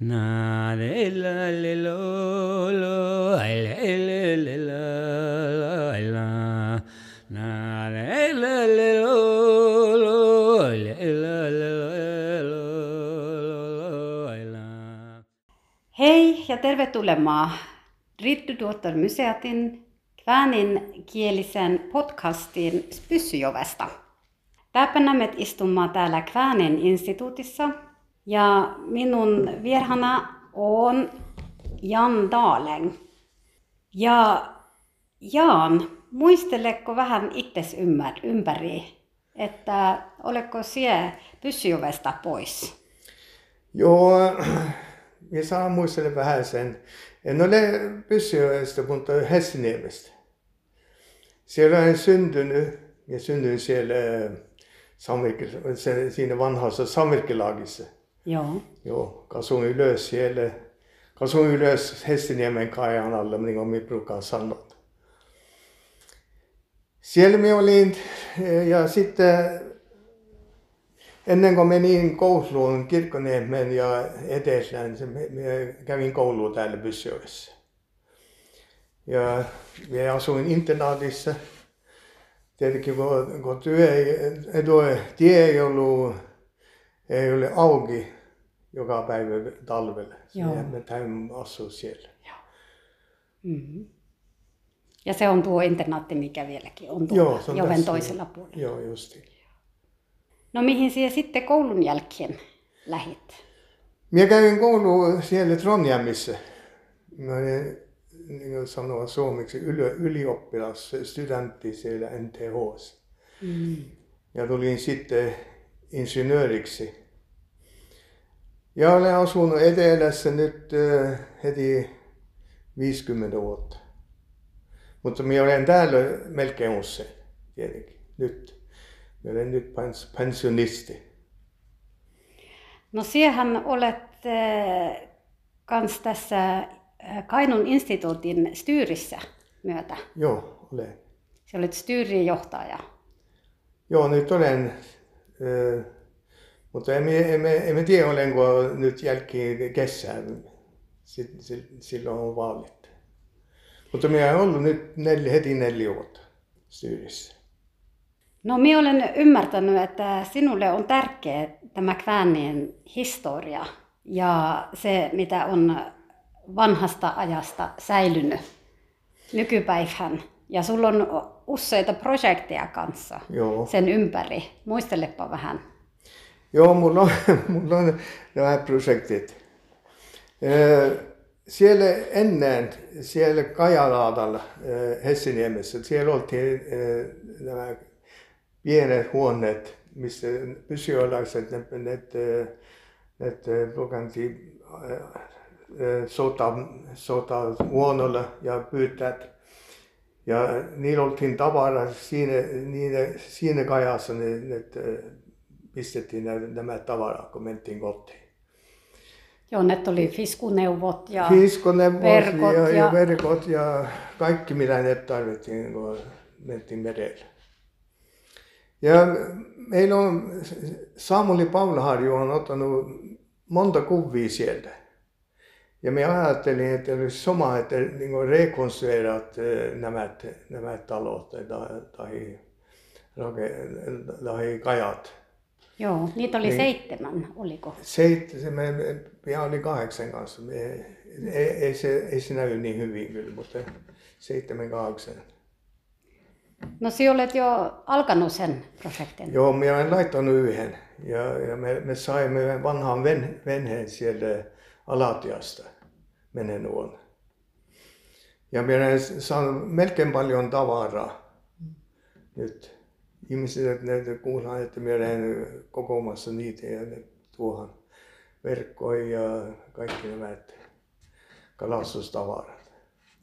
Na le la le lo lo le le le la la la. Na le la le lo lo le la le lo ai la. Hei ja tervetulemaan Rittutuottor Museatin kääninkielisen podcastin Spyssyjovesta. Täpänä me istumaan täällä Kväänin instituutissa ja minun vierhana on Jan Daaleng. Ja Jaan, muisteleko vähän itses ympäri, että oleko sie Pyssyjovesta pois? Joo, minä saan muistella vähän sen. En ole Pyssyjoesta, mutta Hessiniemestä. Siellä olen syntynyt ja syntynyt siellä Samvirke, se, siinä vanhassa Samvirkelagissa. Joo. Joo, kasuin ylös siellä. Kasuin ylös Hessiniemen kajan alla, niin kuin minä brukar sanoa. Siellä minä olin ja sitten ennen kuin menin kouluun Kirkkoniemen ja Etelään, me kävin koulua täällä Pyssyjoessa. Ja minä asuin internaatissa. Tietenkin kun, kun työ ei, tuo tie ei ollut, ei ole auki joka päivä talvella. Joo. Ja me täytyy asua siellä. Mm-hmm. Ja se on tuo internaatti, mikä vieläkin on Joo, tuolla se on Joven tässä. toisella puolella. Joo, justiin. No mihin siellä sitten koulun jälkeen lähit? Minä kävin koulua siellä Trondheimissa. Mä olin, niin kuin sanoa suomeksi, yli, ylioppilas, studentti siellä NTHs. Mm. Ja tulin sitten insinööriksi. Ja olen asunut etelässä nyt äh, heti 50 vuotta. Mutta minä olen täällä melkein usein, tietenkin, nyt. Minä olen nyt pens- pensionisti. No siehän olet äh, kans tässä äh, Kainun instituutin styyrissä myötä. Joo, olen. Se olet styyrin johtaja. Joo, nyt olen. Ö, mutta emme, emme, emme tiedä, olenko nyt jälkeen kesään. Si- si- Silloin on vaalit. Mutta minä olen ollut nyt neljä, heti neljä vuotta Styyrissä. No minä olen ymmärtänyt, että sinulle on tärkeä tämä Kväänien historia ja se, mitä on vanhasta ajasta säilynyt nykypäivään. Ja sulla on useita projekteja kanssa Joo. sen ympäri. Muistelepa vähän. joo, mul on, mul on vähe projektid. seal enne, seal Kajalaadal Hessiniemes, seal oldi nämä pienet huoneet, missä püsiolaiset, need, need, need lugenti sota, sota huonolla ja pyytäjät. Ja niillä oltiin tavara siinä, niine, siinä kajassa ne, ne pistettiin nämä, tavarat, kun mentiin kotiin. Joo, ne oli fiskuneuvot ja Kiskoneuvos verkot ja, ja, ja- verkot ja kaikki mitä ne tarvittiin, kun mentiin merelle. Ja meillä on, Samuli Paulaharju on ottanut monta kuvia sieltä. Ja me ajattelin, että olisi sama, että niin eh, nämä, nämä talot tai, tai, tai kajat. Joo, niitä oli Niin. seitsemän, oliko? Seitsemän, minä olin kahdeksan kanssa. Ei, ei, se, ei se näy niin hyvin kyllä, mutta seitsemän, kahdeksan. No sinä olet jo alkanut sen projektin. Joo, minä olen laittanut yhden. Ja, ja me, me saimme vanhan ven, venheen sieltä Alatiasta menen vuonna. Ja minä olen saanut melkein paljon tavaraa nyt. Ihmiset ne, ne kuulee, että minä olen kokoamassa niitä ja ne tuohon verkkoihin ja kaikki nämä kalastustavarat.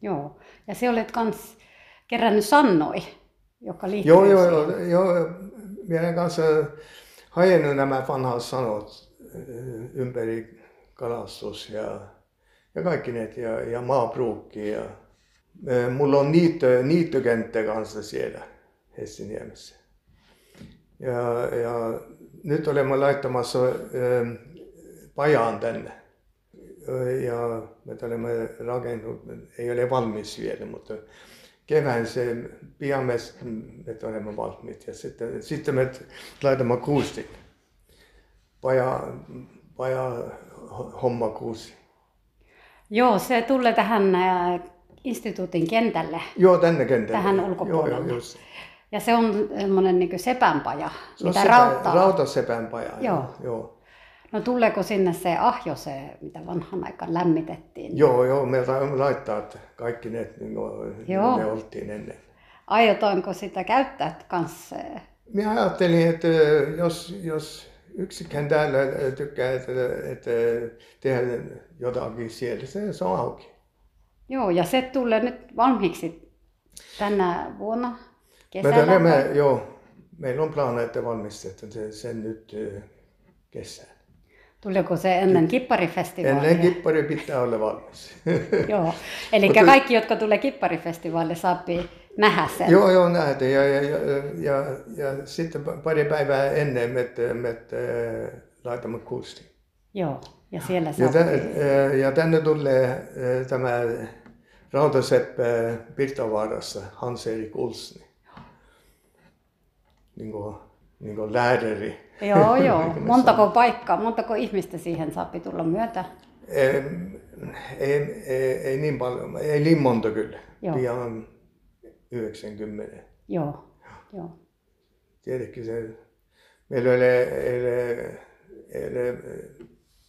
Joo, ja se olet kans kerännyt Sannoi, joka liittyy Joo, joo, joo, joo. Minä olen kanssa hajennut nämä vanhat sanot eh, ympäri kalastus ja, ja kaikki ne ja, ja maapruukki. Ja, eh, mulla on niittö, niittökenttä kanssa siellä Hessiniemessä. Ja, ja nyt olemme laittamassa eh, pajaan tänne. ja me olemme rakennut, ei ole valmis vielä, mutta kevään se pian me, me olemme valmiit. Ja sitten, sitten me laitamme kuustin. Paja, paja homma kuusi. Joo, se tulee tähän äh, instituutin kentälle. Joo, tänne kentälle. Tähän ulkopuolelle. Joo, joo, just. Ja se on semmoinen niin sepänpaja, Se mitä sepä, rauttaa. Rautasepän paja. Joo. joo. No tuleeko sinne se ahjo, se mitä vanhan aikaan lämmitettiin? Joo, joo, me laittaa että kaikki ne, niin kuin Joo. ne oltiin ennen. Aiotaanko sitä käyttää kanssa? Minä ajattelin, että jos, jos yksikään täällä tykkää, että, että tehdä jotakin siellä, se, se on auki. Joo, ja se tulee nyt valmiiksi tänä vuonna Me kesällä. teemme, joo, meillä on plana, että valmistetaan se, sen nyt kesään. Tuleeko se ennen kipparifestivaalia? Ennen kippari pitää olla valmis. Joo, eli Mutta- kaikki, jotka tulee kipparifestivaalille, saapi nähdä sen. joo, joo, näitä. Ja, ja, ja, ja, ja sitten pari päivää ennen me, me laitamme kurssin. Joo, ja siellä Ja, tä, ja tänne tulee tämä Rautaseppä Pirtavaarassa, Hans-Erik Olsni. Niin kuin, niin kuin lääkäri. Joo, joo. Montako paikkaa, montako ihmistä siihen saapi tulla myötä? Ei, ei, ei, ei niin paljon, ei niin monta kyllä. Joo. Pian 90. Joo, joo. Tietenkin se, meillä ole, ei ole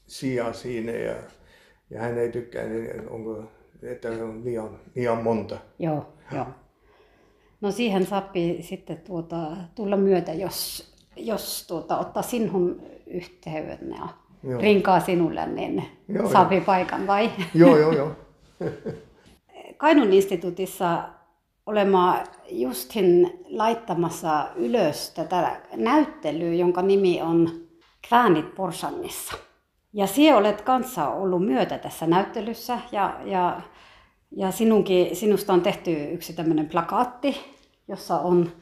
sijaa siinä ja, ja hän ei tykkää, niin onko, että on liian, liian monta. Joo, joo. No siihen saapi sitten tuota, tulla myötä, jos, jos tuota, ottaa sinun yhteyden ja Joo. rinkaa sinulle, niin Joo, saapi paikan vai? Joo, joo, joo. Kainun instituutissa olemaan justin laittamassa ylös tätä näyttelyä, jonka nimi on Kväänit Porsannissa. Ja sinä olet kanssa ollut myötä tässä näyttelyssä ja, ja, ja sinunkin, sinusta on tehty yksi tämmöinen plakaatti, jossa on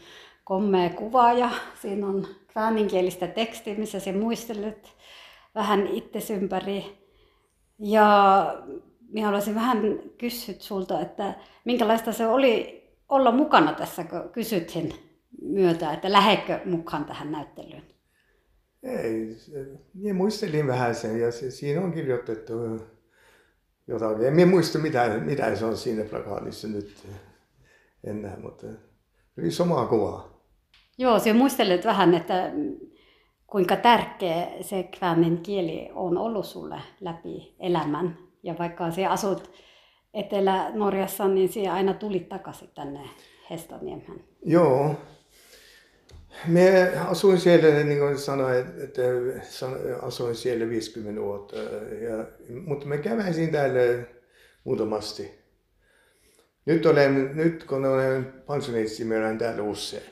kommea kuva ja siinä on kvääninkielistä tekstiä, missä sinä muistelet vähän itsesi ympäri. Ja minä haluaisin vähän kysyä sulta, että minkälaista se oli olla mukana tässä, kun kysyttiin myötä, että lähetkö mukaan tähän näyttelyyn? Ei, minä muistelin vähän sen ja se, siinä on kirjoitettu jotakin. En minä muista mitä, mitä se on siinä plakaatissa nyt enää, mutta oli samaa kuvaa. Joo, sinä muistelet vähän, että kuinka tärkeä se kväänin kieli on ollut sulle läpi elämän. Ja vaikka sinä asut Etelä-Norjassa, niin sinä aina tulit takaisin tänne Hestoniemään. Joo. Me asuin siellä, niin kuin sanoin, että asuin siellä 50 vuotta, ja, mutta me käväsin täällä muutamasti. Nyt, olen, nyt kun olen pensionisti, me olen täällä usein.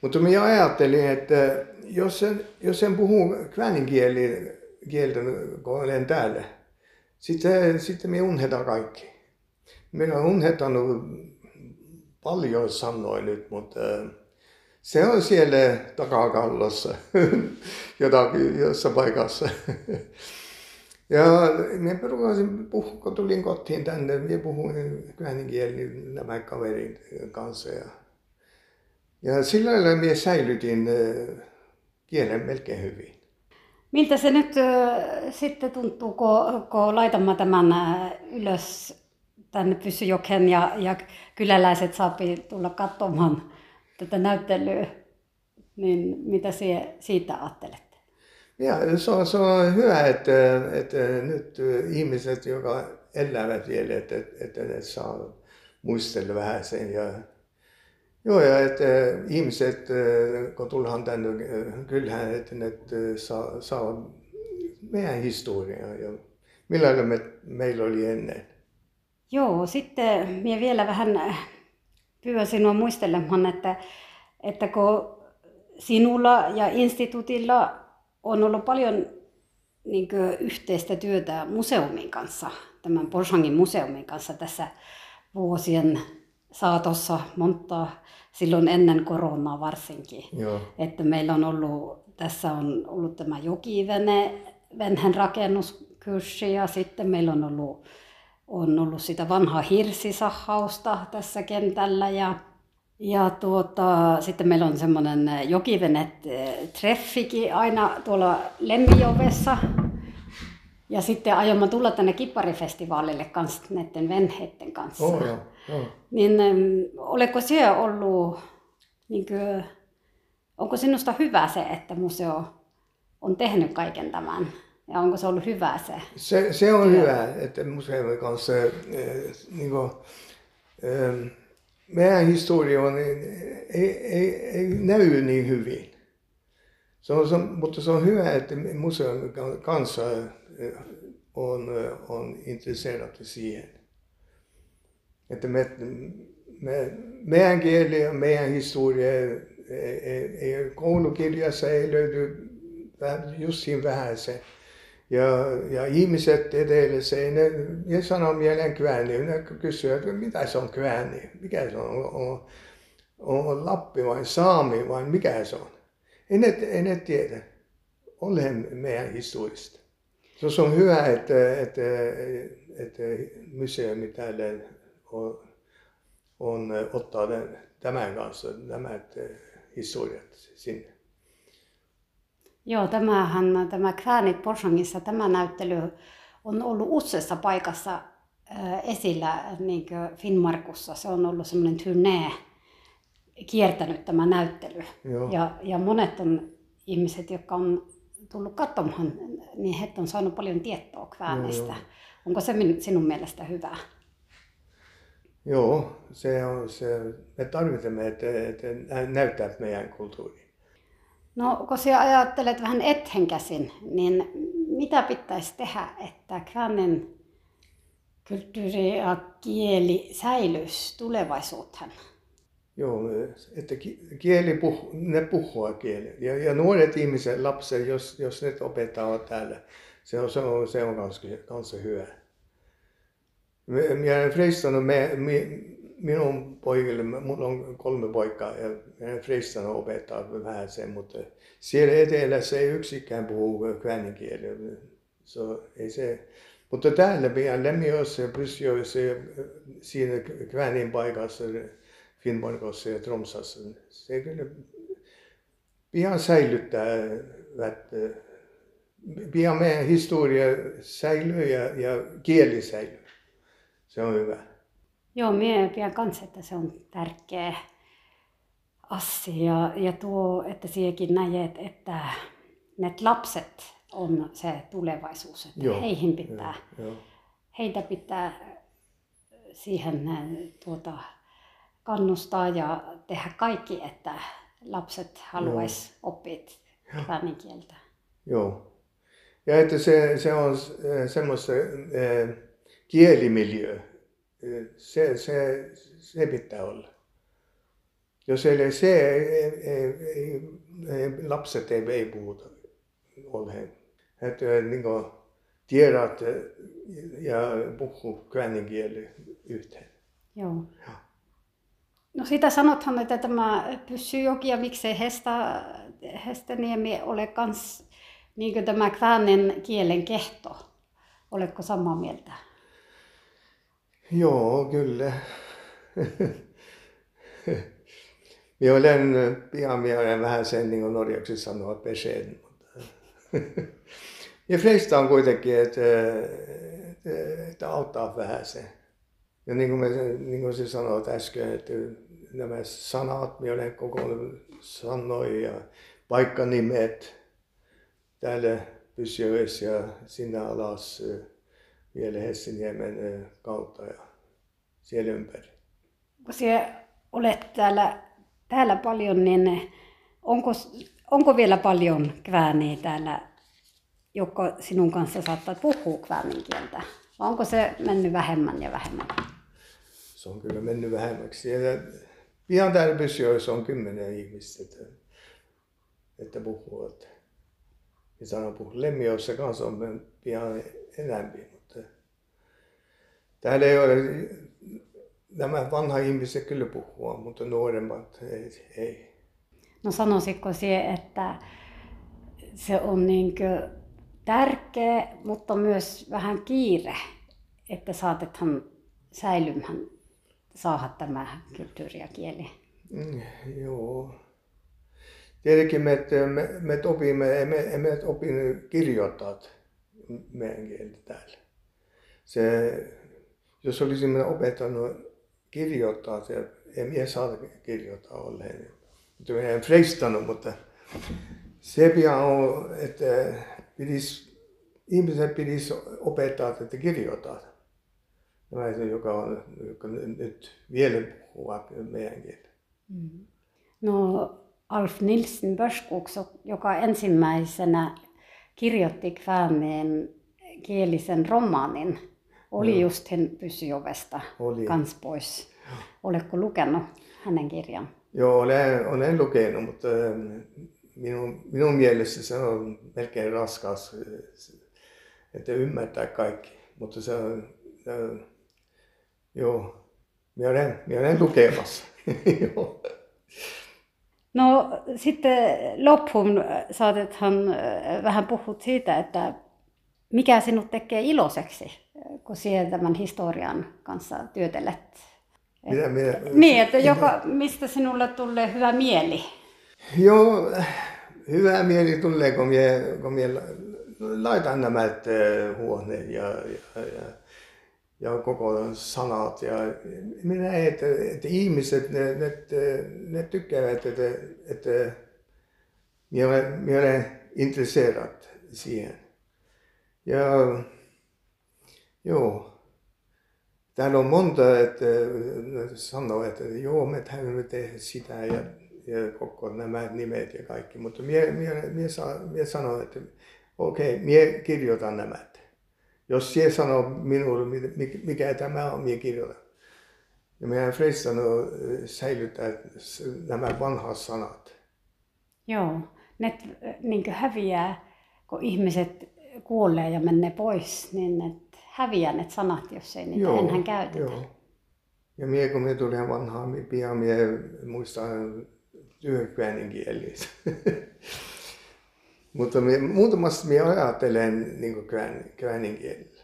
Mutta minä ajattelin, että jos en, jos en puhu kväänin kieltä, kun olen täällä, sitten, sitten minä unhetan kaikki. Minä olen unhetanut paljon sanoin nyt, mutta se on siellä takakallossa jotakin jossain paikassa. Ja minä rupesin puhua, kun tulin kotiin tänne, minä puhuin käänin kieli nämä kaverin kanssa. Ja, ja sillä lailla minä säilytin kielen melkein hyvin. Miltä se nyt sitten tuntuu, kun, kun laitamme tämän ylös tänne Pysyjoken ja, ja kyläläiset saapi tulla katsomaan tätä näyttelyä, niin mitä sie, siitä ajattelet? Ja se on, se on hyvä, että, että nyt ihmiset, jotka elävät vielä, että, että ne saa muistella vähän sen. Ja, joo, ja että ihmiset, kun tullaan tänne kylään, että ne saa, saa meidän historiaa ja millä me, meillä oli ennen. Joo, sitten minä vielä vähän pyydän sinua muistelemaan, että, että kun sinulla ja instituutilla on ollut paljon niin yhteistä työtä museumin kanssa, tämän Porshangin museumin kanssa tässä vuosien saatossa monta, silloin ennen koronaa varsinkin. Joo. Että meillä on ollut, tässä on ollut tämä jokivene, venhen rakennus kurssi ja sitten meillä on ollut, on ollut sitä vanhaa hirsisahausta tässä kentällä ja, ja tuota, sitten meillä on semmoinen jokivenet treffikin aina tuolla Lemmijovessa. Ja sitten aiomme tulla tänne Kipparifestivaalille kanssa näiden venheiden kanssa. Oh, joo, joo. Niin oletko siellä ollut, niin kuin, onko sinusta hyvä se, että museo on tehnyt kaiken tämän? Ja onko se ollut hyvä se? Se, se on hyvä, että museoiden kanssa eh, niin kuin, eh, meidän historia on, ei, ei, ei näy niin hyvin. Se on, se mutta se on hyvä, että museon kanssa eh, on, on intresserat siihen. Että me, me, meidän kieli ja meidän historia, ei, ei, ei, koulukirjassa ei löydy just siinä vähän se. Ja, ja ihmiset edellessä, ei ne, ne sanoo mieleen kväänni, ne kysyy, että mitä se on kväänni, mikä se on, on, on, on Lappi vai Saami vai mikä se on. Ei ne, ei ne tiedä ollen meidän historiasta. Se on hyvä, että, että, että museumi täällä on, on ottaa tämän kanssa nämä historiat sinne. Joo, tämähän, tämä Kväänit Porsangissa, tämä näyttely on ollut useassa paikassa äh, esillä niin Finnmarkussa. Se on ollut semmoinen turnee kiertänyt tämä näyttely. Joo. Ja, ja monet on ihmiset, jotka on tullut katsomaan, niin he on saanut paljon tietoa Kväänistä. Onko se sinun mielestä hyvä? Joo, se on se, me tarvitsemme, että, että nä- näyttää meidän kulttuuri. No, kun sinä ajattelet vähän ethen käsin, niin mitä pitäisi tehdä, että Kvänen kulttuuri ja kieli säilyisi tulevaisuuteen? Joo, että ki- kieli puh, ne puhua kieli. Ja, ja nuoret ihmiset, lapset, jos, jos ne opettaa täällä, se on, se on, se on kanssa, hyvä. Minä olen freistanut me, me, minun poikille, minulla on kolme poikaa ja minä olen freistanut opettaa vähän sen, mutta siellä etelässä ei yksikään puhu käänin kieliä. Se, ei se, mutta täällä pian Lemmiössä ja Pysjössä ja siinä käänin paikassa, Finnmarkossa ja Tromsassa, se kyllä pian säilyttää, että pian meidän historia säilyy ja, ja kieli säilyy. Se on hyvä. Joo, minä pidän kanssa, että se on tärkeä asia. Ja tuo, että siihenkin näet, että ne lapset on se tulevaisuus. Että Joo, heihin pitää, Joo, heitä pitää siihen äh, tuota, kannustaa ja tehdä kaikki, että lapset haluaisi oppia käänin kieltä. Joo. Ja että se, se on eh, semmoista eh, kielimiljö. Se, se, se pitää olla. Jos ei ole se, ei, ei, ei, ei, lapset ei, ei puhuta olleen. Että niin kuin, tiedät ja puhu käänin kieli yhteen. Joo. No sitä sanothan, että tämä Pyssyjoki ja miksei Hesta, Hesteniemi ole kans niin tämä kväänen kielen kehto. Oletko samaa mieltä? Joo, kyllä. minä olen pian minä olen vähän sen niin kuin norjaksi sanoa beskeden, mutta ja freista on kuitenkin, että, että, auttaa vähän se. Ja niin kuin, me, niin kuin se sanoit äsken, että nämä sanat, minä olen koko sanoin ja paikkanimet täällä Pysjöössä ja sinne alas vielä Hessiniemen kautta ja siellä ympäri. Kun sinä olet täällä, täällä paljon, niin onko, onko vielä paljon kvääniä täällä, jotka sinun kanssa saattaa puhua kväänin kieltä? Vai onko se mennyt vähemmän ja vähemmän? Se on kyllä mennyt vähemmäksi. Siellä, pian täällä Pysjöössä on kymmenen ihmistä, että, että puhuvat. Ja sanon puhua. Lemmiossa kanssa on pian enempi, mutta täällä ei ole, nämä vanha ihmiset kyllä puhua, mutta nuoremmat ei. ei. No sanoisitko sinä, että se on niin tärkeä, mutta myös vähän kiire, että saatethan säilymään saada tämä kulttuuri ja kieli. Mm, joo. Tietenkin me, me, me opimme, emme, emme opin kirjoittaa meidän kieltä täällä. Se, jos olisimme opettanut kirjoittaa, se, en minä saa kirjoittaa olleen. Mutta minä en freistanut, mutta se pian on, että pidis, ihmisen pitäisi opettaa, että kirjoittaa. Se, joka, on, joka nyt vielä puhuu meidän kieltä. Mm. No Alf Nilsen Börskuk, joka ensimmäisenä kirjoitti Kvääneen kielisen romaanin, oli no. just hän Pysyovesta oli. kans pois. Oletko lukenut hänen kirjan? Joo, olen, olen lukenut, mutta ähm, minun, minun mielestä se on melkein raskas, että ymmärtää kaikki. Mutta se on, on joo, minä olen, minä olen lukemassa. No sitten loppuun saatethan äh, vähän puhut siitä, että mikä sinut tekee iloiseksi, kun sinä tämän historian kanssa työtelet? Mitä, minä, niin, että joka, mistä sinulle tulee hyvä mieli? Joo, hyvä mieli tulee, kun minä, kun minä laitan nämä huoneet ja, ja, ja, ja koko sanat. Ja minä näen, että, että ihmiset, ne, ne, ne tykkäävät, että, että minä olen, minä olen intresserad siihen. Ja joo, täällä on monta, että sanoo, että joo, me täytyy tehdä sitä ja, ja koko nämä nimet ja kaikki. Mutta minä, minä, minä, että okei, okay, minä kirjoitan nämä. Jos sinä sanoo minulle, mikä tämä on, minä kirjoitan. Ja meidän fristannut säilyttää nämä vanhat sanat. Joo, ne niin häviää, kun ihmiset kuolee ja menee pois, niin ne häviää ne sanat, jos ei niitä joo, enää käytetä. Joo. Ja mie kun me tulin vanhaan, pian mie muistan työkäänin kielissä. Mutta mie, muutamassa mie ajattelen niin käänin kielellä.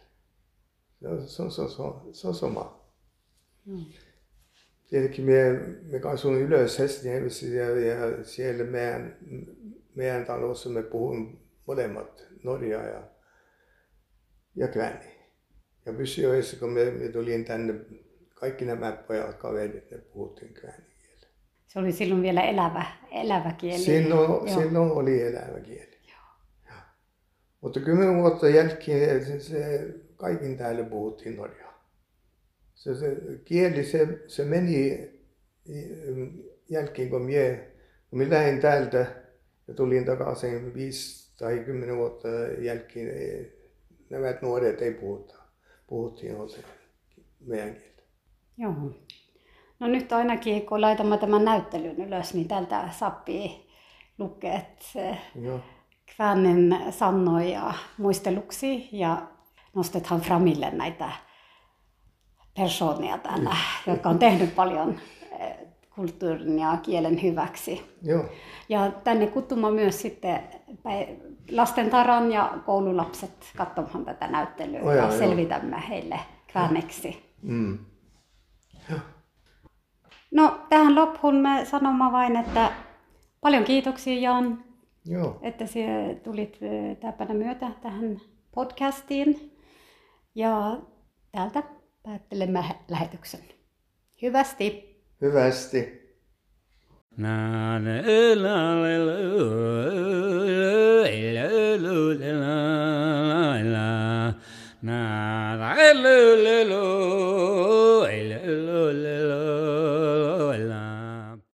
Se on, se, on, se, on, se on sama. Mm. Tietenkin mie, me kasuin ylös Helsinginiemessä ja, ja siellä meidän, meidän talossa me puhun molemmat Norja ja, ja Kväni. Ja Pyssiöissä, kun me, me tulin tänne, kaikki nämä pojat, kaverit, ne puhuttiin käänin Se oli silloin vielä elävä, elävä kieli. Silloin, silloin oli elävä kieli. Joo. Mutta kymmenen vuotta jälkeen se, se kaikin täällä puhuttiin norjaa. Se, se kieli, se, se meni jälkeen, kun minä, kun minä lähdin täältä ja tulin takaisin viisi tai kymmenen vuotta jälkeen, nämä nuoret ei puhuta puhuttiin se meidän kieltä. Joo. No nyt ainakin kun laitamme tämän näyttelyn ylös, niin tältä sappii lukeet Kvännen sannoja muisteluksi ja nostetaan framille näitä persoonia täällä, jotka on tehnyt paljon eh, kulttuurin ja kielen hyväksi. Joo. Ja tänne kuttuma myös sitten lastentarhan ja koululapset katsomaan tätä näyttelyä oh, ja, selvitämme joo. heille kväänneksi. Mm. No tähän loppuun me sanomme vain, että paljon kiitoksia Jan, Joo. että sinä tulit täpänä myötä tähän podcastiin. Ja täältä päättelemme lähetyksen. Hyvästi. Hyvästi. Na,